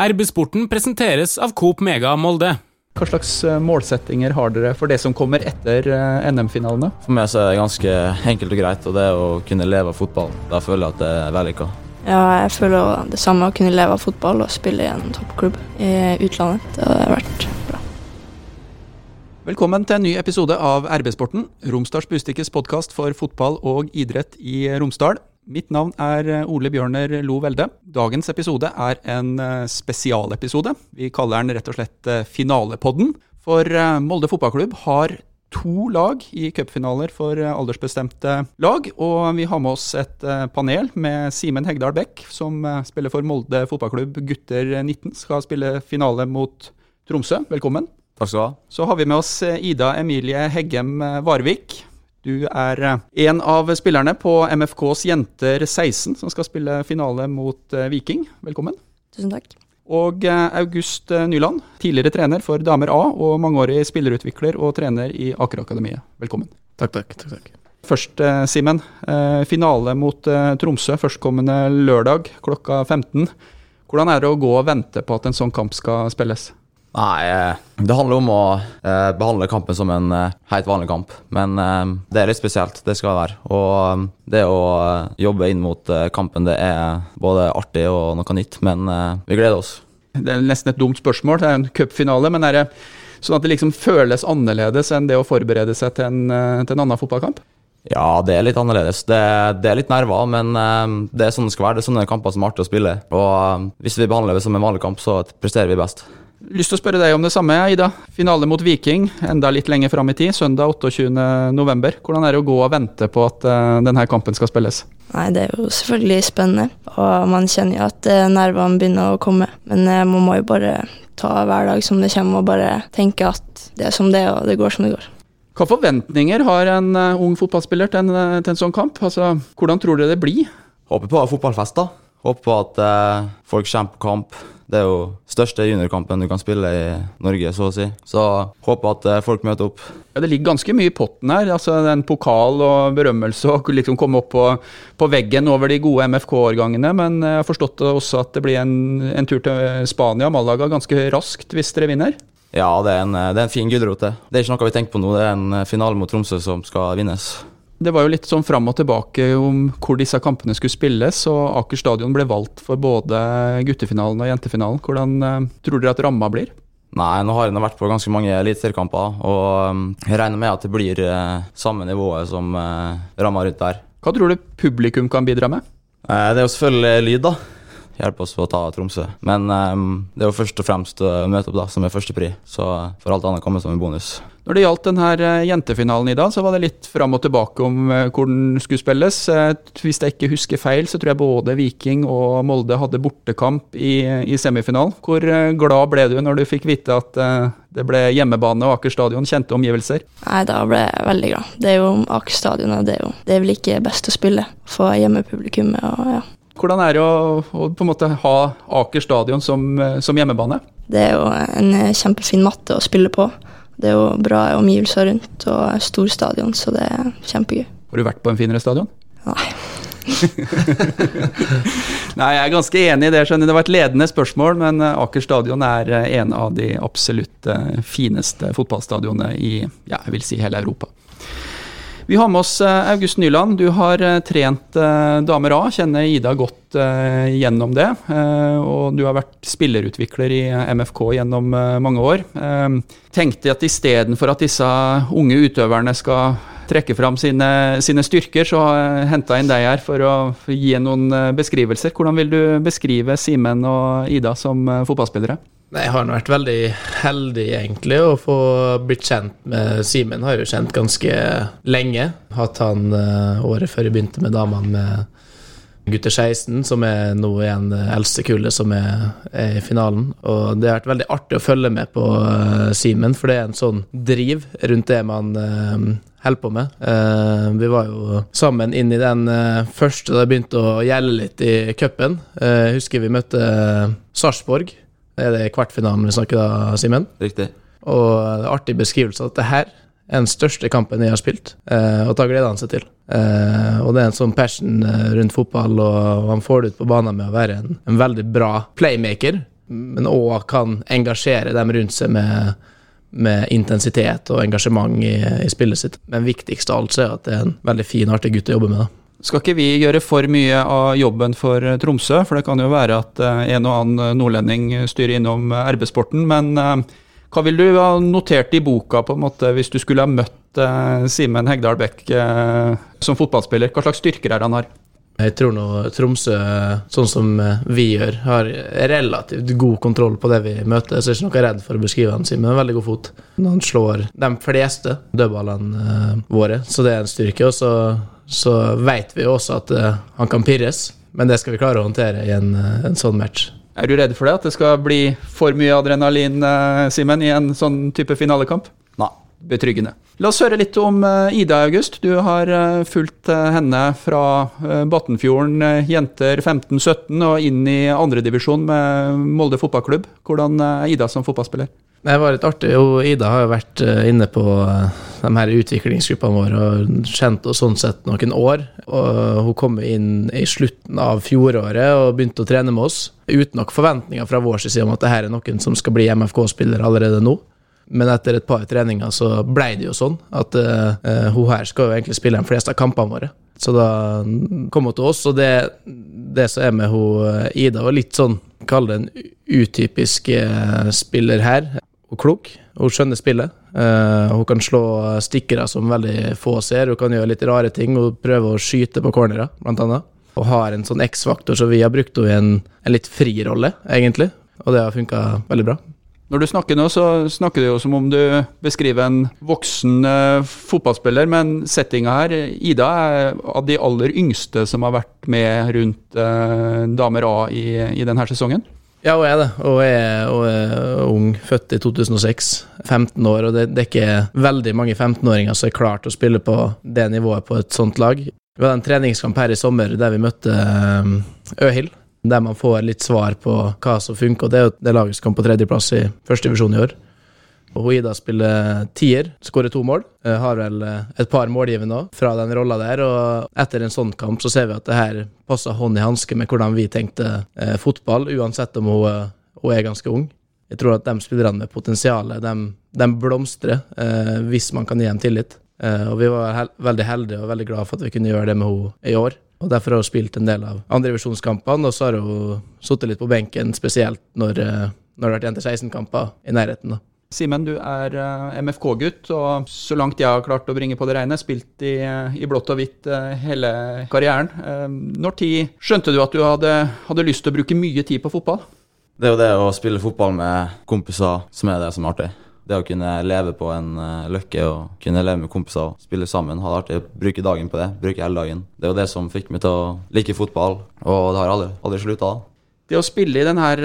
RB-sporten presenteres av Coop Mega Molde. Hva slags eh, målsettinger har dere for det som kommer etter eh, NM-finalene? For meg så er det ganske enkelt og greit, og det er å kunne leve av fotball. Da føler jeg at det er vellykka. Ja, jeg føler det samme å kunne leve av fotball og spille i en toppklubb i utlandet. Det har vært bra. Velkommen til en ny episode av RB-sporten, Romsdals Bustikkes podkast for fotball og idrett i Romsdal. Mitt navn er eh, Ole Bjørner Lo Velde. Dagens episode er en eh, spesialepisode. Vi kaller den rett og slett eh, Finalepodden. For Molde fotballklubb har to lag i cupfinaler for aldersbestemte lag. Og vi har med oss et panel med Simen Hegdal Bekk, som spiller for Molde fotballklubb gutter 19. Skal spille finale mot Tromsø. Velkommen. Takk skal du ha. Så har vi med oss Ida Emilie Heggem Varvik. Du er eh, en av spillerne på MFKs Jenter 16 som skal spille finale mot eh, Viking. Velkommen. Tusen takk. Og eh, August Nyland, tidligere trener for Damer A og mangeårig spillerutvikler og trener i Akerakademiet. Velkommen. Takk, takk. takk, takk. Først, Simen. Finale mot Tromsø førstkommende lørdag klokka 15. Hvordan er det å gå og vente på at en sånn kamp skal spilles? Nei, eh, det handler om å eh, behandle kampen som en eh, helt vanlig kamp. Men eh, det er litt spesielt, det skal det være. Og det å jobbe inn mot kampen, det er både artig og noe nytt. Men vi gleder oss. Det er nesten et dumt spørsmål, det er en cupfinale. Men er det sånn at det liksom føles annerledes enn det å forberede seg til en, til en annen fotballkamp? Ja, det er litt annerledes. Det, det er litt nerver, men det er sånn det skal være. Det er sånne kamper som er artig å spille. Og hvis vi behandler det som en vanlig kamp, så presterer vi best. Lyst til å spørre deg om det samme, Ida. Finale mot Viking, enda litt lenger fram i tid. Søndag 28.11. Hvordan er det å gå og vente på at uh, denne kampen skal spilles? Nei, Det er jo selvfølgelig spennende, og man kjenner jo at uh, nervene begynner å komme. Men uh, man må jo bare ta hver dag som det kommer, og bare tenke at det er som det er, og det går som det går. Hva forventninger har en ung fotballspiller til en, til en sånn kamp? Altså, hvordan tror dere det blir? Håper på fotballfest, da. Håper på at folk kommer på kamp det er jo største juniorkampen du kan spille i Norge, så å si. Så håper at eh, folk møter opp. Ja, Det ligger ganske mye i potten her. altså En pokal og berømmelse og liksom komme opp på, på veggen over de gode MFK-årgangene. Men jeg har forstått også at det blir en, en tur til Spania, Malaga, ganske raskt hvis dere vinner? Ja, det er en, det er en fin gulrot, det. Det er ikke noe vi tenker på nå. Det er en finale mot Tromsø som skal vinnes. Det var jo litt sånn fram og tilbake om hvor disse kampene skulle spilles, og Aker stadion ble valgt for både guttefinalen og jentefinalen. Hvordan uh, tror dere at ramma blir? Nei, nå har jeg vært på ganske mange eliteseriekamper, og jeg regner med at det blir uh, samme nivået som ramma rundt der. Hva tror du publikum kan bidra med? det er jo selvfølgelig lyd, da hjelpe oss å ta Tromsø. Men um, det er jo først og fremst å møte opp da, som er førstepri. Så får alt annet komme som en bonus. Når det gjaldt denne eh, jentefinalen i dag, så var det litt fram og tilbake om uh, hvor den skulle spilles. Hvis jeg ikke husker feil, så tror jeg både Viking og Molde hadde bortekamp i, i semifinalen. Hvor glad ble du når du fikk vite at det ble hjemmebane og Aker stadion, kjente omgivelser? Nei, da ble jeg veldig glad. Det er jo Aker stadion, og det er jo det er vel ikke best å spille for hjemmepublikummet. og ja. Hvordan er det å, å på en måte ha Aker stadion som, som, hjemmebane? Det er jo en kjempefin matte å spille på. Det er jo bra omgivelser rundt og stor stadion, så det er kjempegøy. Har du vært på en finere stadion? Nei. Nei, jeg er ganske enig i det. skjønner Det var et ledende spørsmål, men Aker stadion er en av de absolutt fineste fotballstadionene i ja, jeg vil si hele Europa. Vi har med oss eh, August Nyland. Du har eh, trent eh, damer A, kjenner Ida godt gjennom det. Og du har vært spillerutvikler i MFK gjennom mange år. Tenkte at istedenfor at disse unge utøverne skal trekke fram sine, sine styrker, så henta jeg inn deg her for å gi noen beskrivelser. Hvordan vil du beskrive Simen og Ida som fotballspillere? Jeg har vært veldig heldig, egentlig, å få blitt kjent med Simen. Har jo kjent ganske lenge. Hatt han uh, året før jeg begynte med damene med gutter 16, som er nå igjen det eldste kullet som er, er, i finalen. Og det har vært veldig artig å følge med på uh, Simen, for det er en sånn driv rundt det man uh, holder på med. Vi var jo sammen inn i den første da det begynte å gjelde litt i cupen. Husker vi møtte Sarpsborg er det kvartfinalen vi snakker da, Simen? Riktig. Og det er artig beskrivelse at det her er den største kampen jeg har spilt, eh, og da gleder han seg til. Eh, og det er en sånn passion eh, rundt fotball, og han får det ut på banen med å være en, en veldig bra playmaker. men òg kan engasjere dem rundt seg med, med intensitet og engasjement i, i, spillet sitt. Men viktigst av alt så er at det er en veldig fin, artig gutt å jobbe med. da. Skal ikke vi gjøre for mye av jobben for Tromsø, for det kan jo være at eh, en og annen nordlending styrer innom RB-sporten. Men eh, hva vil du ha notert i boka på en måte hvis du skulle ha møtt Simen Hegdal Bekk uh, som fotballspiller? Hva slags styrker er han har? Jeg tror nå Tromsø, sånn som vi gjør, har relativt god kontroll på det vi møter. Så jeg er ikke noe redd for å beskrive han Simen. Veldig god fot. Han slår de fleste dødballene våre, så det er en styrke. Og så, så vet vi også at han kan pirres, men det skal vi klare å håndtere i en, en sånn match. Er du redd for det? At det skal bli for mye adrenalin, uh, Simen, i en sånn type finalekamp? Nei. Betryggende. La oss høre litt om uh, Ida August. Du har uh, fulgt henne fra Battenfjorden jenter 15-17 og inn i andredivisjon med Molde fotballklubb. Hvordan er Ida som fotballspiller? Det var litt artig. Jo, Ida har jo vært eh, inne på eh, de her utviklingsgruppene våre og kjent oss sånn sett noen år. Og hun kom inn i slutten av fjoråret og begynte å trene med oss. Uten nok forventninger fra vår side om at det her er noen som skal bli MFK-spiller allerede nå. Men etter et par treninger så ble det jo sånn at uh, hun her skal jo egentlig spille de fleste av kampene våre. Så da kom hun til oss, og det, det som er med hun, Ida, var litt sånn Kall det en utypisk spiller her Hun er klok. Hun skjønner spillet. Uh, hun kan slå stikkere som veldig få ser. Hun kan gjøre litt rare ting. Hun prøver å skyte på cornerer, blant annet. Og har en sånn X-faktor, så vi har brukt henne i en, en litt fri rolle, egentlig. Og det har funka veldig bra. Når du snakker nå, så snakker du jo som om du beskriver en voksen uh, fotballspiller, men settinga her Ida er av de aller yngste som har vært med rundt uh, Damer A i, i denne sesongen? Ja, hun er det. Hun er, hun er ung, født i 2006. 15 år, og det, det er ikke veldig mange 15-åringer som er klart å spille på det nivået på et sånt lag. Vi hadde en treningskamp her i sommer der vi møtte eh, Øhild. Der man får litt svar på hva som funker. og Det er jo det laget som kom på tredjeplass i første divisjon i år. Og Ida spiller tier, skårer to mål. Eh, har vel eh, et par målgivende òg fra den rolla der. Og etter en sånn kamp så ser vi at det her passer hånd i hanske med hvordan vi tenkte eh, fotball, uansett om hun, hun, er ganske ung. Jeg tror at de spillerne med potensial, de, de blomstrer eh, hvis man kan gi dem tillit. Eh, og vi var hel veldig heldige og veldig glade for at vi kunne gjøre det med henne i år. Og Derfor har hun spilt en del av andrevisjonskampene, og så har hun sittet litt på benken, spesielt når, når det har vært jenter 16-kamper i nærheten. da. Simen, du er uh, MFK-gutt, og så langt jeg har klart å bringe på det rene, spilt i, i blått og hvitt uh, hele karrieren. Når tid skjønte du at du hadde, hadde, lyst til å bruke mye tid på fotball? Det er jo det å spille fotball med kompiser som er det som er artig. Det å kunne leve på en løkke og kunne leve med kompiser og spille sammen. Ha det artig bruke dagen på det. Bruke hele dagen. Det er jo det som fikk meg til å like fotball, og det har aldri, aldri slutta. Det å spille i denne her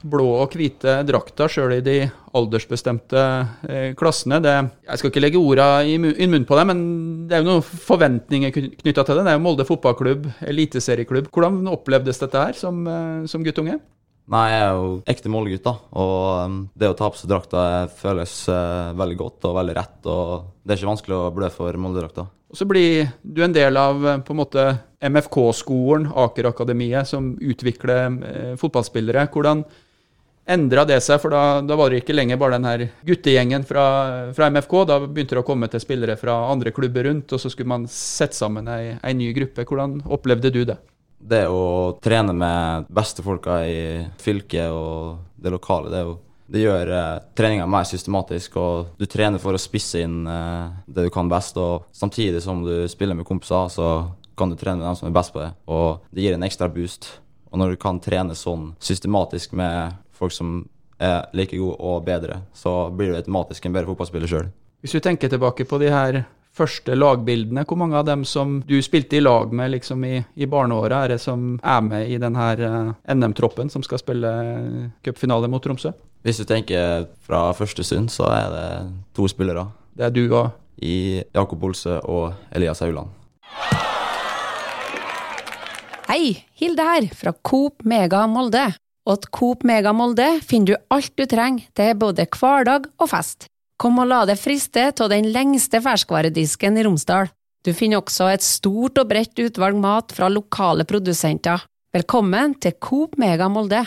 blå og hvite drakta, sjøl i de aldersbestemte eh, klassene det, Jeg skal ikke legge orda i munnen på det, men det er jo noen forventninger knytta til det. Det er jo Molde fotballklubb, eliteserieklubb. Hvordan opplevdes dette her som, eh, som guttunge? Nei, jeg er jo ekte Molde-gutt, da. Og det å ta på seg drakta føles veldig godt og veldig rett. Og det er ikke vanskelig å blø for Molde-drakta. Og så blir du en del av på en måte MFK-skolen, Aker-akademiet, som utvikler eh, fotballspillere. Hvordan endra det seg? For da, da, var det ikke lenger bare den her guttegjengen fra, fra, MFK. Da begynte det å komme til spillere fra andre klubber rundt, og så skulle man sette sammen ei, ei ny gruppe. Hvordan opplevde du det? Det å trene med beste folka i fylket og det lokale, det, jo, det gjør eh, treninga mer systematisk. og Du trener for å spisse inn eh, det du kan best. og Samtidig som du spiller med kompiser, så kan du trene med dem som er best på det, og det gir en ekstra boost. Og når du kan trene sånn systematisk med folk som er like gode og bedre, så blir du automatisk en bedre fotballspiller sjøl. Hvis du tenker tilbake på de her første lagbildene, hvor mange av dem som du spilte i lag med liksom i, i barneåra, er det som er med i denne eh, NM-troppen som skal spille cupfinale mot Tromsø? Hvis du tenker fra første stund, så er det to spillere. Det er du og I Jakob Olse og Elias Hauland. Hei, Hilde her, fra Coop Mega Molde. Og til Coop Mega Molde finner du alt du trenger til både hverdag og fest. Kom og la deg friste av den lengste ferskvaredisken i Romsdal. Du finner også et stort og bredt utvalg mat fra lokale produsenter. Velkommen til Coop Mega Molde.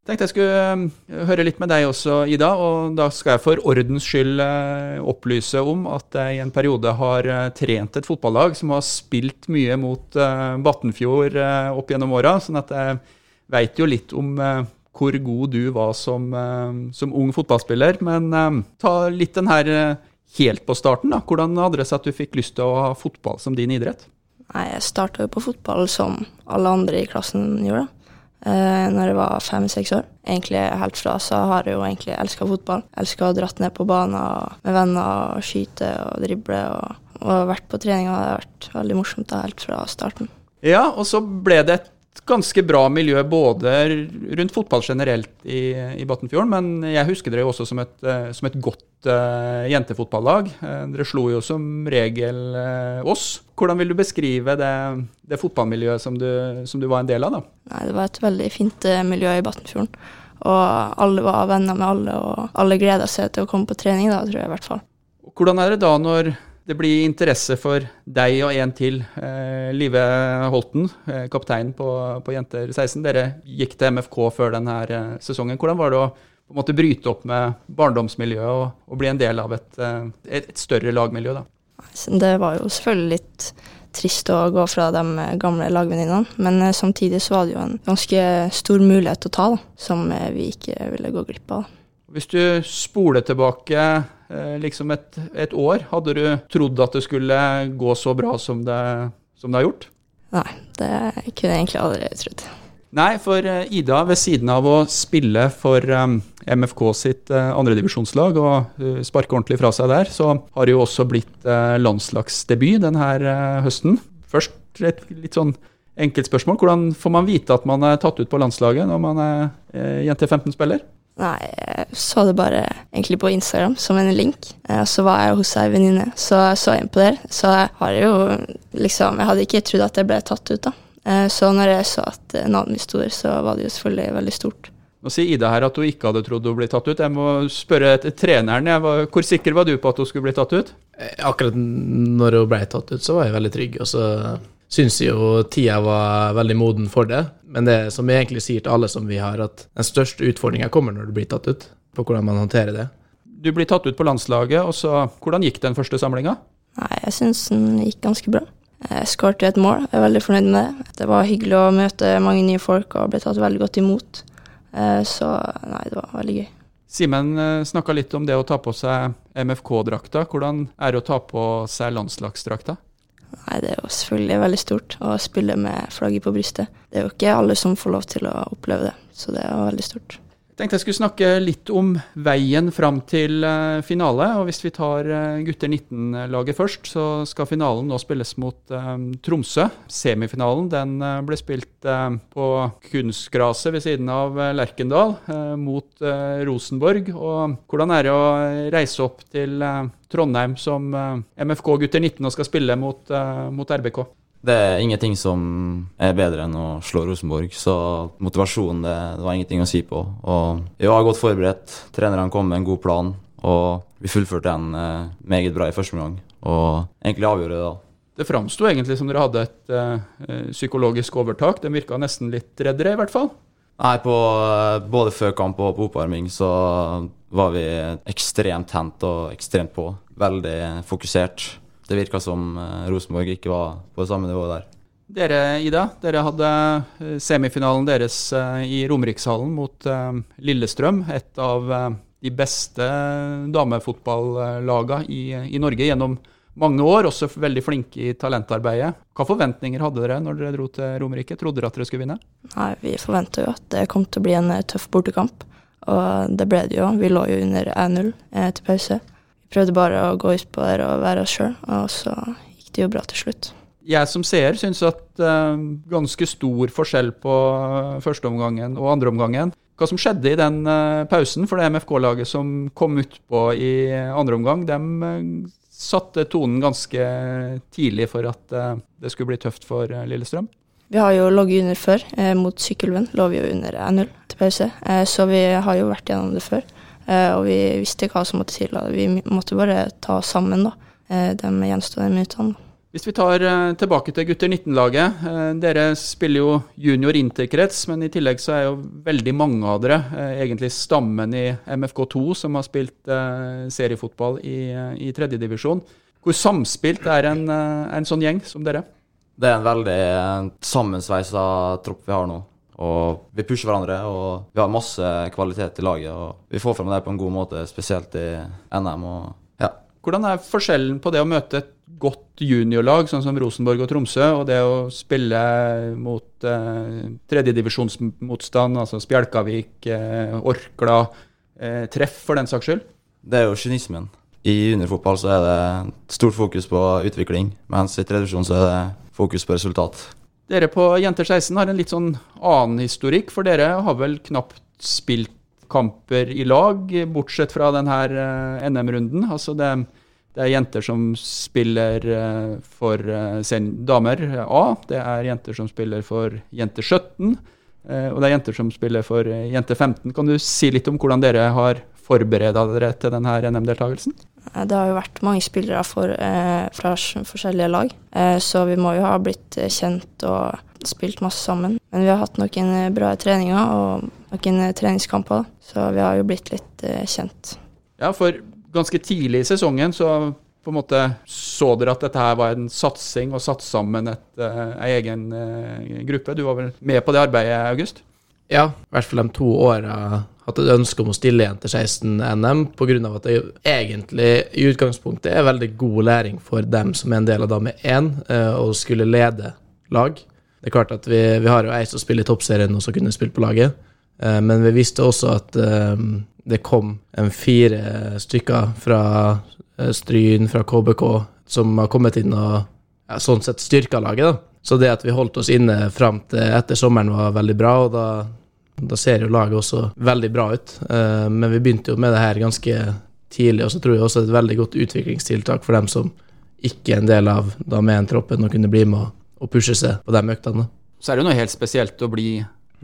Jeg tenkte jeg skulle eh, høre litt med deg også, Ida. Og da skal jeg for ordens skyld eh, opplyse om at jeg i en periode har eh, trent et fotballag som har spilt mye mot Battenfjord opp gjennom åra. Sånn at jeg veit jo litt om hvor god du var som, som ung fotballspiller. Men ta litt den her helt på starten, da. Hvordan hadde det seg at du fikk lyst til å ha fotball som din idrett? Nei, Jeg starta jo på fotball som alle andre i klassen gjorde eh, når jeg var fem-seks år. Egentlig helt fra så har jeg jo egentlig elska fotball. Elska å dratt ned på banen med venner og skyte og drible. Og, og vært på trening har vært veldig morsomt da, helt fra starten. Ja, og så ble det et ganske bra miljø både rundt fotball generelt i, i Battenfjorden, men jeg husker dere jo også som et, eh, som et godt uh, jentefotballag. Uh, dere slo jo som regel uh, oss. Hvordan vil du beskrive det, det fotballmiljøet som du, som du, var en del av? da? Nei, Det var et veldig fint miljø i Battenfjorden. Og alle var venner med alle, og alle gleda seg til å komme på trening da, tror jeg i hvert fall. Hvordan er det da når det blir interesse for deg og en til. Eh, Live Holten, eh, kaptein på, på, Jenter 16. Dere gikk til MFK før denne eh, sesongen. Hvordan var det å på en måte bryte opp med barndomsmiljøet og, og bli en del av et, eh, et, et, større lagmiljø? da? Det var jo selvfølgelig litt trist å gå fra de gamle lagvenninnene, men eh, samtidig så var det jo en ganske stor mulighet å ta, da, som vi ikke ville gå glipp av. Hvis du spoler tilbake liksom et, et, år. Hadde du trodd at det skulle gå så bra som det, som det har gjort? Nei, det kunne jeg egentlig aldri trodd. Nei, for eh, Ida, ved siden av å spille for um, MFK sitt andredivisjonslag og sparke ordentlig fra seg der, så har det jo også blitt landslagsdebut denne høsten. Først et litt sånn enkelt spørsmål. Hvordan får man vite at man er tatt ut på landslaget når man er jente 15-spiller? Nei, jeg så det bare egentlig på Instagram som en link. Og så var jeg hos ei venninne, så jeg så inn på der. Så jeg har jo liksom Jeg hadde ikke trodd at jeg ble tatt ut, da. Eh, så når jeg så at navnet mitt sto der, så var det jo selvfølgelig veldig stort. Nå sier Ida her at hun ikke hadde trodd hun ble tatt ut. Jeg må spørre treneren. Hvor sikker var du på at hun skulle bli tatt ut? Eh, akkurat når hun ble tatt ut, så var jeg veldig trygg. Og så syns jo tida var veldig moden for det. Men det som jeg egentlig sier til alle som vi har, at den største utfordringa kommer når du blir tatt ut. På hvordan man håndterer det. Du blir tatt ut på landslaget, og så Hvordan gikk den første samlinga? Nei, jeg syns den gikk ganske bra. Jeg skåret et mål, jeg er veldig fornøyd med det. Det var hyggelig å møte mange nye folk og ble tatt veldig godt imot. Eh, så nei, det var veldig gøy. Simen eh, snakka litt om det å ta på seg MFK-drakta. Hvordan er det å ta på seg landslagsdrakta? Nei, det er jo selvfølgelig veldig stort å spille med flagget på brystet. Det er jo ikke alle som får lov til å oppleve det, så det er jo veldig stort. Tenkte jeg skulle snakke litt om veien fram til eh, finale. og Hvis vi tar eh, gutter 19-laget først, så skal finalen nå spilles mot um, Tromsø. Semifinalen den ble spilt på kunstgraset ved siden av Lerkendal mot Rosenborg. og Hvordan er det å reise opp til Trondheim som MFK gutter 19 og skal spille mot, mot RBK? Det er ingenting som er bedre enn å slå Rosenborg, så motivasjonen det, det var ingenting å si på. Og vi var godt forberedt, trenerne kom med en god plan, og vi fullførte den eh, meget bra i første omgang. Og egentlig avgjorde det da. Det framsto egentlig som dere hadde et eh, psykologisk overtak. Den virka nesten litt reddere, i hvert fall? Nei, på, eh, både før kamp og på oppvarming så var vi ekstremt tent og ekstremt på. Veldig fokusert det virka som eh, Rosenborg ikke var på det samme nivået der. Dere, Ida, dere hadde eh, semifinalen deres eh, i Romerikshallen mot Lillestrøm. Et av de beste damefotballagene i, i Norge gjennom mange år, også veldig flinke i talentarbeidet. Hva forventninger hadde dere når dere dro til Romerike? Trodde dere at dere skulle vinne? Nei, Vi forventa jo at det kom til å bli en tøff bortekamp, og det ble det jo. Vi lå jo under 1-0 til pause prøvde bare å gå ut på der og være oss sjøl, og så gikk det jo bra til slutt. Jeg som seer syns at uh, ganske stor forskjell på uh, førsteomgangen og andreomgangen. Hva som skjedde i den uh, pausen for det MFK-laget som kom utpå i andre omgang, de uh, satte tonen ganske tidlig for at det skulle bli tøft for Lillestrøm. Vi har jo ligget under før. mot Sykkylven lå vi jo under 1-0 til pause, så vi har jo vært gjennom det før. Eh, og vi visste hva som måtte til. Vi måtte bare ta oss sammen da, eh, de gjenstående minuttene. Hvis vi tar eh, tilbake til gutter 19-laget. Eh, dere spiller jo junior interkrets, men i tillegg så er jo veldig mange av dere egentlig stammen i MFK2, som har spilt seriefotball i, i tredjedivisjon. Hvor samspilt er en, en sånn gjeng som dere? Det er en veldig sammensveisa tropp vi har nå. Og vi pusher hverandre, og vi har masse kvalitet i laget. Og vi får frem det på en god måte, spesielt i NM. og ja. Hvordan er forskjellen på det å møte et godt juniorlag, sånn som Rosenborg og Tromsø, og det å spille mot eh, tredjedivisjonsmotstand, altså Spjelkavik, eh, Orkla, eh, Treff for den saks skyld? Det er jo kynismen. I juniorfotball så er det stort fokus på utvikling, mens i tredje divisjon så er det fokus på resultat. Dere på Jenter 16 har en litt sånn annen historikk, for dere har vel knapt spilt kamper i lag, bortsett fra denne eh, NM-runden. Altså det, det, er jenter som spiller eh, for eh, damer A, det er jenter som spiller for jenter 17, eh, og det er jenter som spiller for jenter 15. Kan du si litt om hvordan dere har forbereda dere til denne NM-deltakelsen? Eh, Det har jo vært mange spillere for, eh, fra forskjellige lag, eh, så vi må jo ha blitt eh, kjent og spilt masse sammen. Men vi har hatt noen eh, bra treninger og noen treningskamper, så vi har jo blitt litt eh, kjent. Ja, for ganske tidlig i sesongen så på en måte så dere at dette her var en satsing, og satt sammen et, ei egen gruppe. Du var vel med på det arbeidet, August? Ja, i hvert fall de to åra hatt et ønske om å stille igjen til 16 NM, pga. at det egentlig i utgangspunktet er veldig god læring for dem som er en del av Dame 1, og å skulle lede lag. Det er klart at vi, vi har jo ei som spiller i toppserien og som kunne spilt på laget, eh, men vi visste også at eh, det kom fire stykker fra eh, Stryn, fra KBK, som har kommet inn og ja, sånn sett styrka laget. da. Så det at vi holdt oss inne fram til etter sommeren var veldig bra, og da, da ser jo laget også veldig bra ut. Eh, men vi begynte jo med det her ganske tidlig, og så tror jeg også det et veldig godt utviklingstiltak for dem som ikke er en del av Dame 1-troppen, og kunne bli med og, og pushe seg på de øktene. Så er det jo noe helt spesielt å bli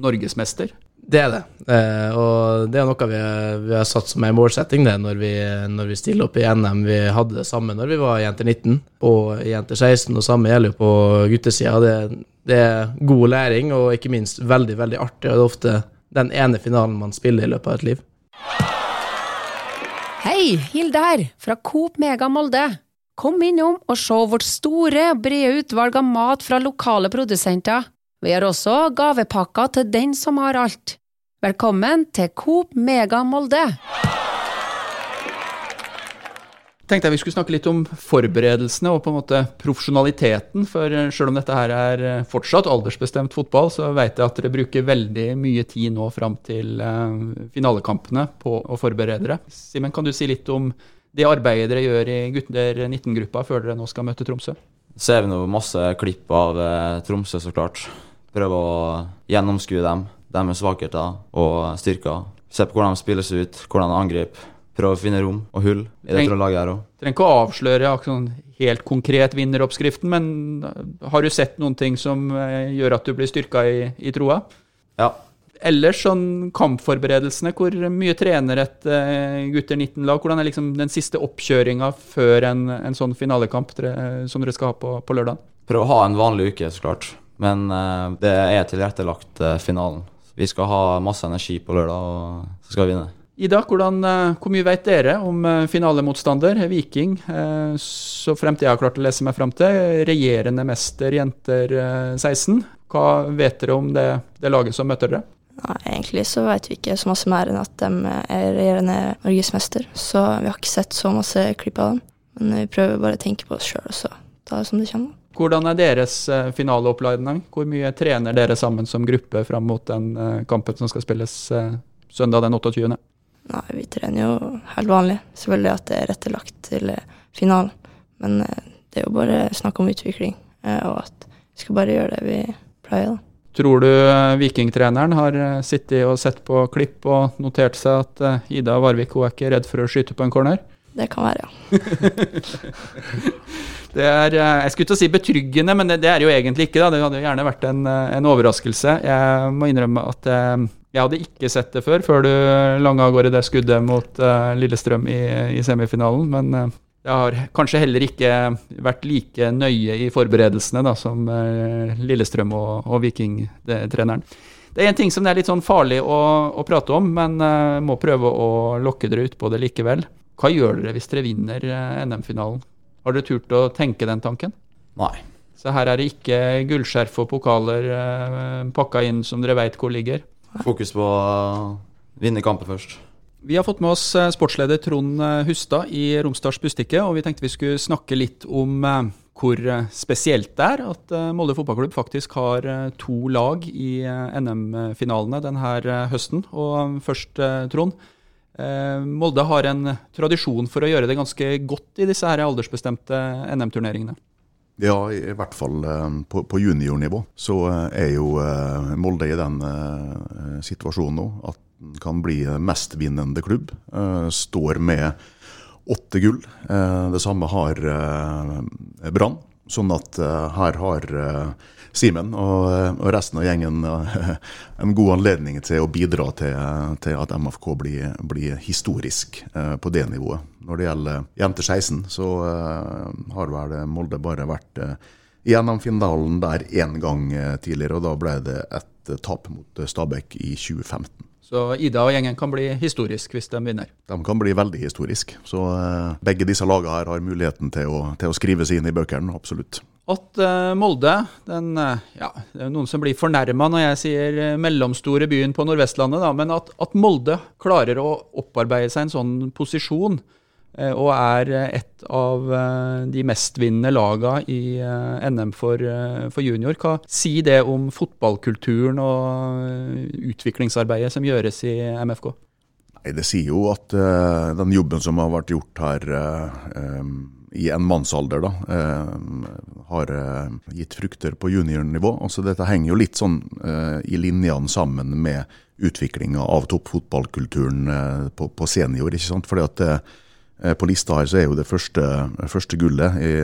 norgesmester. Det er det, eh, og det er noe vi, vi har satt som en målsetting det når vi, når vi stiller opp i NM. Vi hadde det samme når vi var Jenter 19 og Jenter 16, og samme gjelder jo på guttesida. Det, det er god læring og ikke minst veldig, veldig artig, og det er ofte den ene finalen man spiller i løpet av et liv. Hei, Hilde her, fra Coop Mega Molde. Kom innom og se vårt store brede utvalg av mat fra lokale produsenter. Vi har også gavepakker til den som har alt. Velkommen til Coop Mega Molde. Tenkte jeg vi skulle snakke litt om forberedelsene og på en måte profesjonaliteten. For eh, selv om dette her er eh, fortsatt aldersbestemt fotball, så vet jeg at dere bruker veldig mye tid nå fram til eh, finalekampene på å forberede dere. Simen, kan du si litt om det arbeidet dere gjør i gutter 19-gruppa før dere nå skal møte Tromsø? ser vi nå masse klipp av Tromsø, så klart. Prøve å gjennomskue dem, deres svakheter og styrker. Se på hvordan de spilles ut, hvordan de angriper. Prøve å finne rom og hull i dette laget her òg. Trenger ikke å avsløre sånn helt konkret vinneroppskriften, men eh, har du sett noen ting som eh, gjør at du blir styrka i, i troa? Ja. Ellers sånn kampforberedelsene, hvor mye trener et eh, gutter 19-lag? Hvordan er liksom den siste oppkjøringa før en, en sånn finalekamp dere, som dere skal ha på, på lørdag? Prøve å ha en vanlig uke, så klart. Men det er tilrettelagt finalen. Vi skal ha masse energi på lørdag, og så skal vi vinne. Ida, hvordan, eh, hvor mye vet dere om eh, finalemotstander, Viking, eh, så fremt jeg har klart å lese meg fram til, regjerende mester jenter eh, 16? Hva vet dere om det, det laget som møter dere? Ja, egentlig så vet vi ikke så masse mer enn at de er regjerende norgesmester, så vi har ikke sett så masse klipp av dem. Men vi prøver bare å tenke på oss sjøl, og så ta det som det kommer. Hvordan er deres finaleoppladning? Hvor mye trener dere sammen som gruppe fram mot den kampen som skal spilles søndag den 28.? Nei, vi trener jo helt vanlig. Selvfølgelig at det er rettelagt til eh, finalen, men eh, det er jo bare snakk om utvikling, eh, og at vi skal bare gjøre det vi pleier, da. Tror du Vikingtreneren har sittet og sett på klipp og notert seg at Ida Varvik hun er ikke redd for å skyte på en corner? Det kan være, ja. Det er, jeg skulle å si betryggende, men det, det er jo egentlig ikke. da. Det hadde jo gjerne vært en, en overraskelse. Jeg må innrømme at eh, jeg hadde ikke sett det før, før du langa av gårde det skuddet mot uh, Lillestrøm i, i semifinalen. Men uh, jeg har kanskje heller ikke vært like nøye i forberedelsene da, som uh, Lillestrøm og, og Viking-treneren. Det er en ting som det er litt sånn farlig å, å prate om, men uh, må prøve å lokke dere ut på det likevel. Hva gjør dere hvis dere vinner NM-finalen? Har dere turt å tenke den tanken? Nei. Så her er det ikke gullskjerf og pokaler uh, pakka inn som dere veit hvor ligger? Fokus på å vinne kamper først. Vi har fått med oss sportsleder Trond Hustad i Romsdals Bustikke, og vi tenkte vi skulle snakke litt om hvor eh, spesielt det er at eh, Molde fotballklubb faktisk har eh, to lag i NM-finalene denne høsten. Og først, Trond. Molde har en tradisjon for å gjøre det ganske godt i disse her aldersbestemte NM-turneringene. Ja, i hvert fall på, på juniornivå så er jo Molde i den situasjonen nå at den kan bli mestvinnende klubb. Står med åtte gull. Eh, det samme har eh, Brann. Sånn at eh, her har Simen og, resten av gjengen en god anledning til å bidra til, til at MFK blir, blir, historisk på det nivået. Når det gjelder jenter 16, så har vel Molde bare vært gjennom finalen der én gang tidligere, og da ble det et tap mot Stabæk i 2015. Så Ida og gjengen kan bli historisk hvis de vinner. De kan bli veldig historisk. Så begge disse lagene her har muligheten til å, til å skrive seg inn i bøkene, absolutt. At uh, Molde, den, uh, ja, det er noen som blir fornærma når jeg sier mellomstore byen på Nordvestlandet, da, men at, at Molde klarer å opparbeide seg en sånn posisjon Eh, og er eh, et av eh, de mestvinnende lagene i NM for, for, junior. Hva sier det om fotballkulturen og utviklingsarbeidet som gjøres i MFK? Nei, Det sier jo at den jobben som har vært gjort her um, i en mannsalder, da, uh, har gitt frukter på juniornivå. Altså, dette henger jo litt sånn i linjene sammen med utviklinga av toppfotballkulturen på, på, senior. ikke sant? Fordi at Eh, på lista her så er jo det første, første gullet i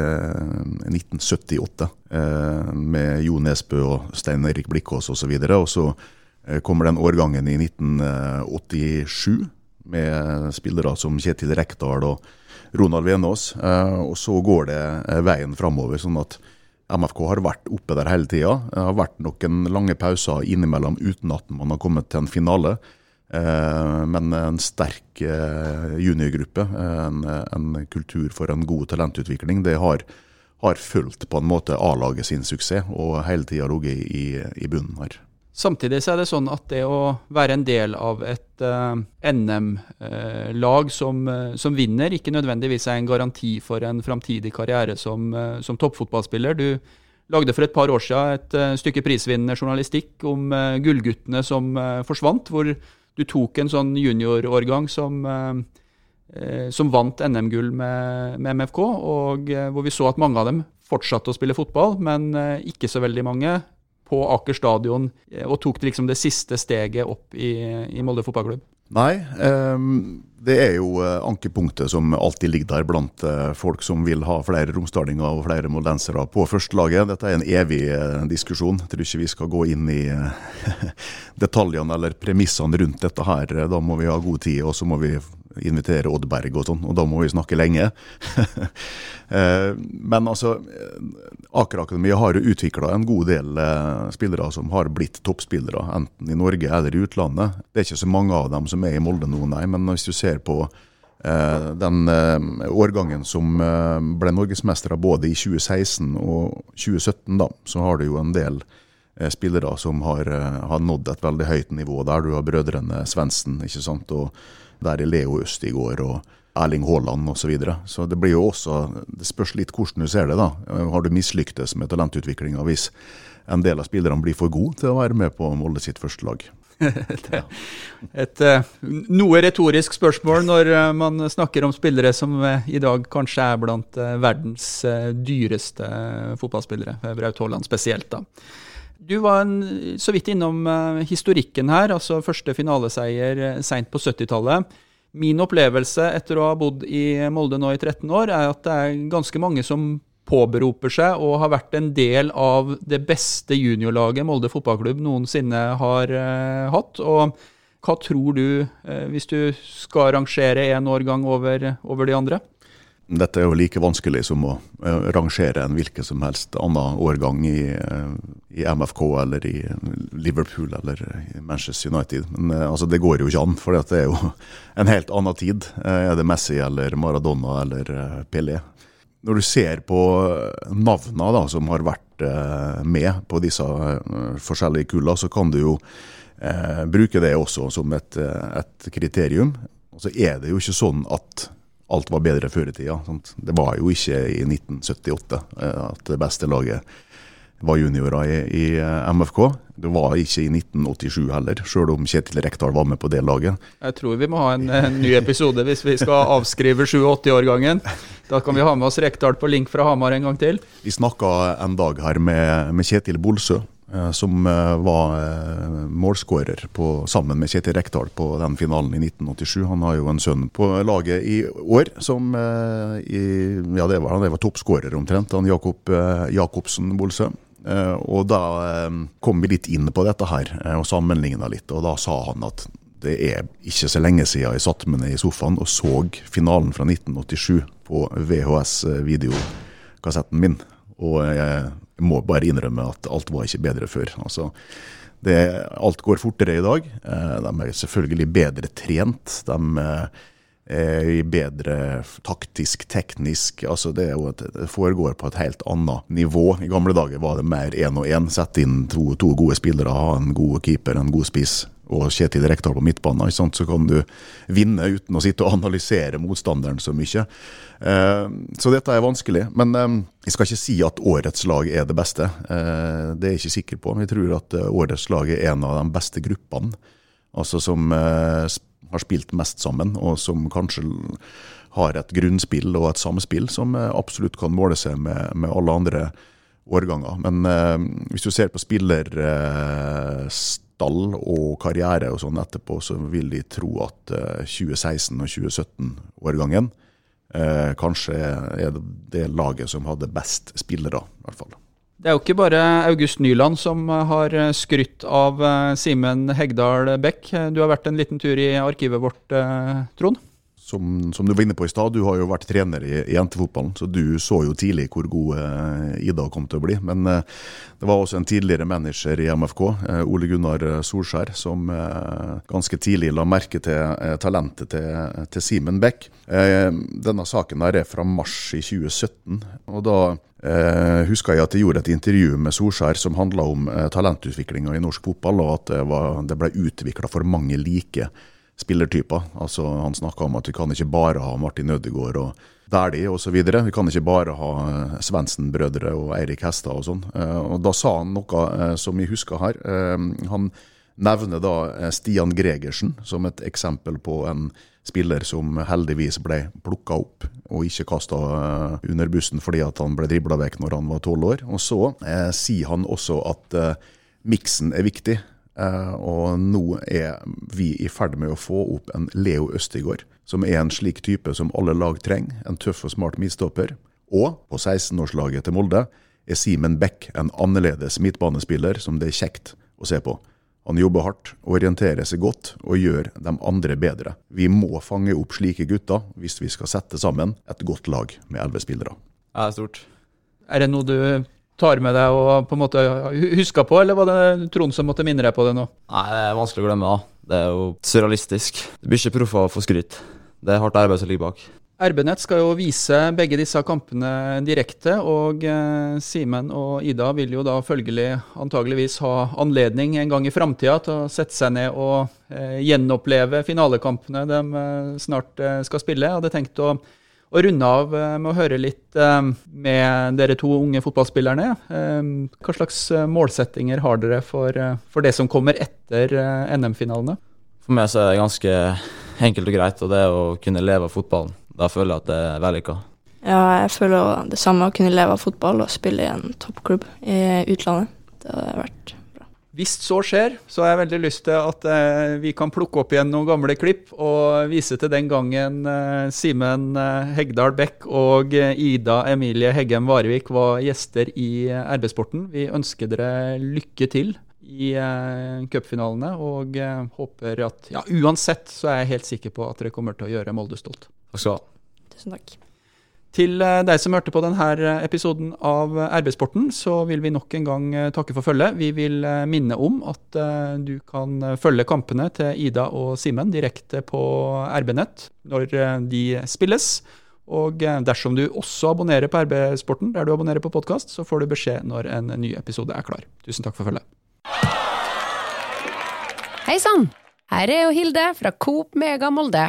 1978 eh, eh, med Jo Nesbø og Stein Erik Blikkås osv. Og, så og så kommer den årgangen i 1987 med spillere som Kjetil Rekdal og Ronald Venås. Og så går det veien framover, sånn at MFK har vært oppe der hele tida. Det har vært noen lange pauser innimellom uten at man har kommet til en finale. Eh, men en sterk eh, juniorgruppe, en, en, kultur for en god talentutvikling, det har, har fulgt på en måte A-laget sin suksess, og hele tida ligget i, i, bunnen her. Samtidig så er det sånn at det å være en del av et uh, NM-lag uh, som, uh, som, vinner, ikke nødvendigvis er en garanti for en framtidig karriere som, som, toppfotballspiller. Du lagde for et par år siden et stykke prisvinnende journalistikk om gullguttene som forsvant, hvor du tok en sånn juniorårgang som, eh, som vant NM-gull med, med, MFK, og eh, hvor vi så at mange av dem fortsatte å spille fotball, men eh, ikke så veldig mange på Aker stadion, eh, og tok liksom det siste steget opp i, i Molde fotballklubb. Nei, um, det er jo uh, ankepunktet som alltid ligger der blant uh, folk som vil ha flere romsdalinger og flere moldensere på førstelaget. Dette er en evig diskusjon. Jeg tror ikke vi skal gå inn i detaljene eller premissene rundt dette her. Da må vi ha god tid, og så må vi invitere Oddberg og sånn, og da må vi snakke lenge. Eh, men altså, Aker Akademi har jo utvikla en god del eh, spillere som har blitt toppspillere, enten i Norge eller i utlandet. Det er ikke så mange av dem som er i Molde nå, nei, men hvis du ser på eh, den årgangen som ble norgesmestere både i 2016 og 2017, da, så har du jo en del spillere som har, har nådd et veldig høyt nivå, der du har brødrene Svendsen, og der er Leo Østigård og Erling Haaland osv. Så, videre. så det blir jo også Det spørs litt hvordan du ser det. da. Har du mislyktes med talentutviklinga hvis en del av spillerne blir for gode til å være med på Molde sitt første lag? Et uh, noe retorisk spørsmål når uh, man snakker om spillere som uh, i dag kanskje er blant verdens dyreste fotballspillere. Braut Haaland spesielt, da. Du var en, så vidt innom uh, historikken her. altså Første finaleseier uh, seint på 70-tallet. Min opplevelse etter å ha bodd i Molde nå i 13 år, er at det er ganske mange som påberoper seg og har vært en del av det beste juniorlaget Molde fotballklubb noensinne har uh, hatt. Og hva tror du, hvis du skal rangere en årgang over, over de andre? Dette er jo like vanskelig som å uh, rangere en hvilken som helst annen årgang i, uh, i, MFK eller i Liverpool eller i Manchester United. Men uh, altså, det går jo ikke an, for det er jo en helt annen tid. er det Messi eller Maradona eller Pelé? Når du ser på navna da, som har vært med på disse forskjellige kulla, så kan du jo bruke det også som et, et kriterium. Og så er det jo ikke sånn at alt var bedre før i tida. Sant? Det var jo ikke i 1978 eh, at det beste laget var juniorer i, i, eh, MFK. Det var ikke i 1987 heller, sjøl om Kjetil Rekdal var med på det laget. Jeg tror vi må ha en, en ny episode hvis vi skal avskrive 87-årgangen. Da kan vi ha med oss Rekdal på link fra Hamar en gang til. Vi snakka en dag her med, med Kjetil Bolsø, som eh, var eh, målskårer sammen med Kjetil Rekdal på den finalen i 1987. Han har jo en sønn på laget i år som i, ja, det var, han var toppskårer omtrent, han Jakob Jakobsen Bolsø. Og da kom vi litt inn på dette her og sammenligna litt, og da sa han at det er ikke så lenge siden jeg satte meg ned i sofaen og så finalen fra 1987 på VHS-videokassetten min. Og jeg må bare innrømme at alt var ikke bedre før. Altså, det, alt går fortere i dag. Eh, de er selvfølgelig bedre trent. De eh, er bedre taktisk, teknisk. altså Det, et, det, foregår på et helt annet nivå. I gamle dager var det mer én og én. Sette inn to, to, gode spillere, ha en god keeper, en god spiss og Kjetil Rekdal på midtbanen. Så kan du vinne uten å sitte og analysere motstanderen så mye. Eh, så dette er vanskelig. Men eh, jeg skal ikke si at årets lag er det beste. Eh, det er jeg ikke sikker på. Men jeg tror at årets lag er en av de beste gruppene. Altså som har spilt mest sammen, og som kanskje har et grunnspill og et samspill som absolutt kan måle seg med, med alle andre årganger. Men hvis du ser på spillerstall og karriere og sånn etterpå, så vil de tro at 2016- og 2017-årgangen eh, kanskje er det laget som hadde best spillere, i hvert fall. Det er jo ikke bare August Nyland som har skrytt av eh, Simen Hegdal Bekk. Du har vært en liten tur i arkivet vårt, eh, Trond? Som, som, du var inne på i stad, du har jo vært trener i, i jentefotballen, så du så jo tidlig hvor god eh, Ida kom til å bli. Men eh, det var også en tidligere manager i MFK, eh, Ole Gunnar Solskjær, som eh, ganske tidlig la merke til eh, talentet til, til Simen Beck. Eh, denne saken her er fra mars i 2017. og da Eh, husker jeg at jeg gjorde et intervju med Solskjær som handla om eh, talentutviklinga i norsk fotball, og at det, var, det ble utvikla for mange like spillertyper. Altså, han snakka om at vi kan ikke bare ha Martin Ødegaard og Dæhlie osv. Vi kan ikke bare ha eh, Svendsen-brødre og Eirik Hestad og sånn. Eh, og Da sa han noe eh, som vi husker her. Han nevner da Stian Gregersen som et eksempel på en spiller som heldigvis ble plukka opp og ikke kasta under bussen fordi at han ble dribla vekk når han var tolv år. Og så sier han også at miksen er viktig. Uh, og nå er vi i ferd med å få opp en Leo Østigård, som er en slik type som alle lag trenger. En tøff og smart midstopper. Og på 16-årslaget til Molde er Simen Beck en annerledes midtbanespiller som det er kjekt å se på. Han jobber hardt, orienterer seg godt og gjør de andre bedre. Vi må fange opp slike gutter hvis vi skal sette sammen et godt lag med elleve spillere. Ja, det er stort. Er det noe du tar med deg og på en måte husker på, eller var det Trond som måtte minne deg på det nå? Nei, det er vanskelig å glemme. da. Det er jo surrealistisk. Det blir ikke proffer få skryt. Det er hardt arbeid som ligger bak. RB-nett skal jo vise begge disse kampene direkte, og eh, Simen og Ida vil jo da følgelig antageligvis ha anledning en gang i framtida til å sette seg ned og eh, gjenoppleve finalekampene de eh, snart skal spille. Jeg hadde tenkt å og runde av eh, med å høre litt eh, med dere to unge fotballspillerne. Eh, hva slags målsettinger har dere for, for det som kommer etter NM-finalene? For meg så er det ganske enkelt og greit, og det er å kunne leve av fotballen. Da føler jeg at det er vellykka. Ja, jeg føler det samme å kunne leve av fotball og spille i en toppklubb i utlandet. Det har vært hvis så skjer, så har jeg veldig lyst til at eh, vi kan plukke opp igjen noen gamle klipp og vise til den gangen eh, Simen eh, Hegdal Bekk og eh, Ida Emilie Heggem Varevik var gjester i eh, RB-sporten. Vi ønsker dere lykke til i eh, cupfinalene og håper at Ja, uansett så er jeg helt sikker på at dere kommer til å gjøre Molde stolt. Takk skal du ha. Tusen takk. Til eh, deg som hørte på denne episoden av RB-sporten, så vil vi nok en gang eh, takke for følget. Vi vil eh, minne om at du kan følge kampene til Ida og Simen direkte på RB-nett når de spilles. Og dersom du også abonnerer på RB-sporten der du abonnerer på podkast, så får du beskjed når en ny episode er klar. Tusen takk for følget. Hei sann! Her er jo Hilde fra Coop Mega Molde.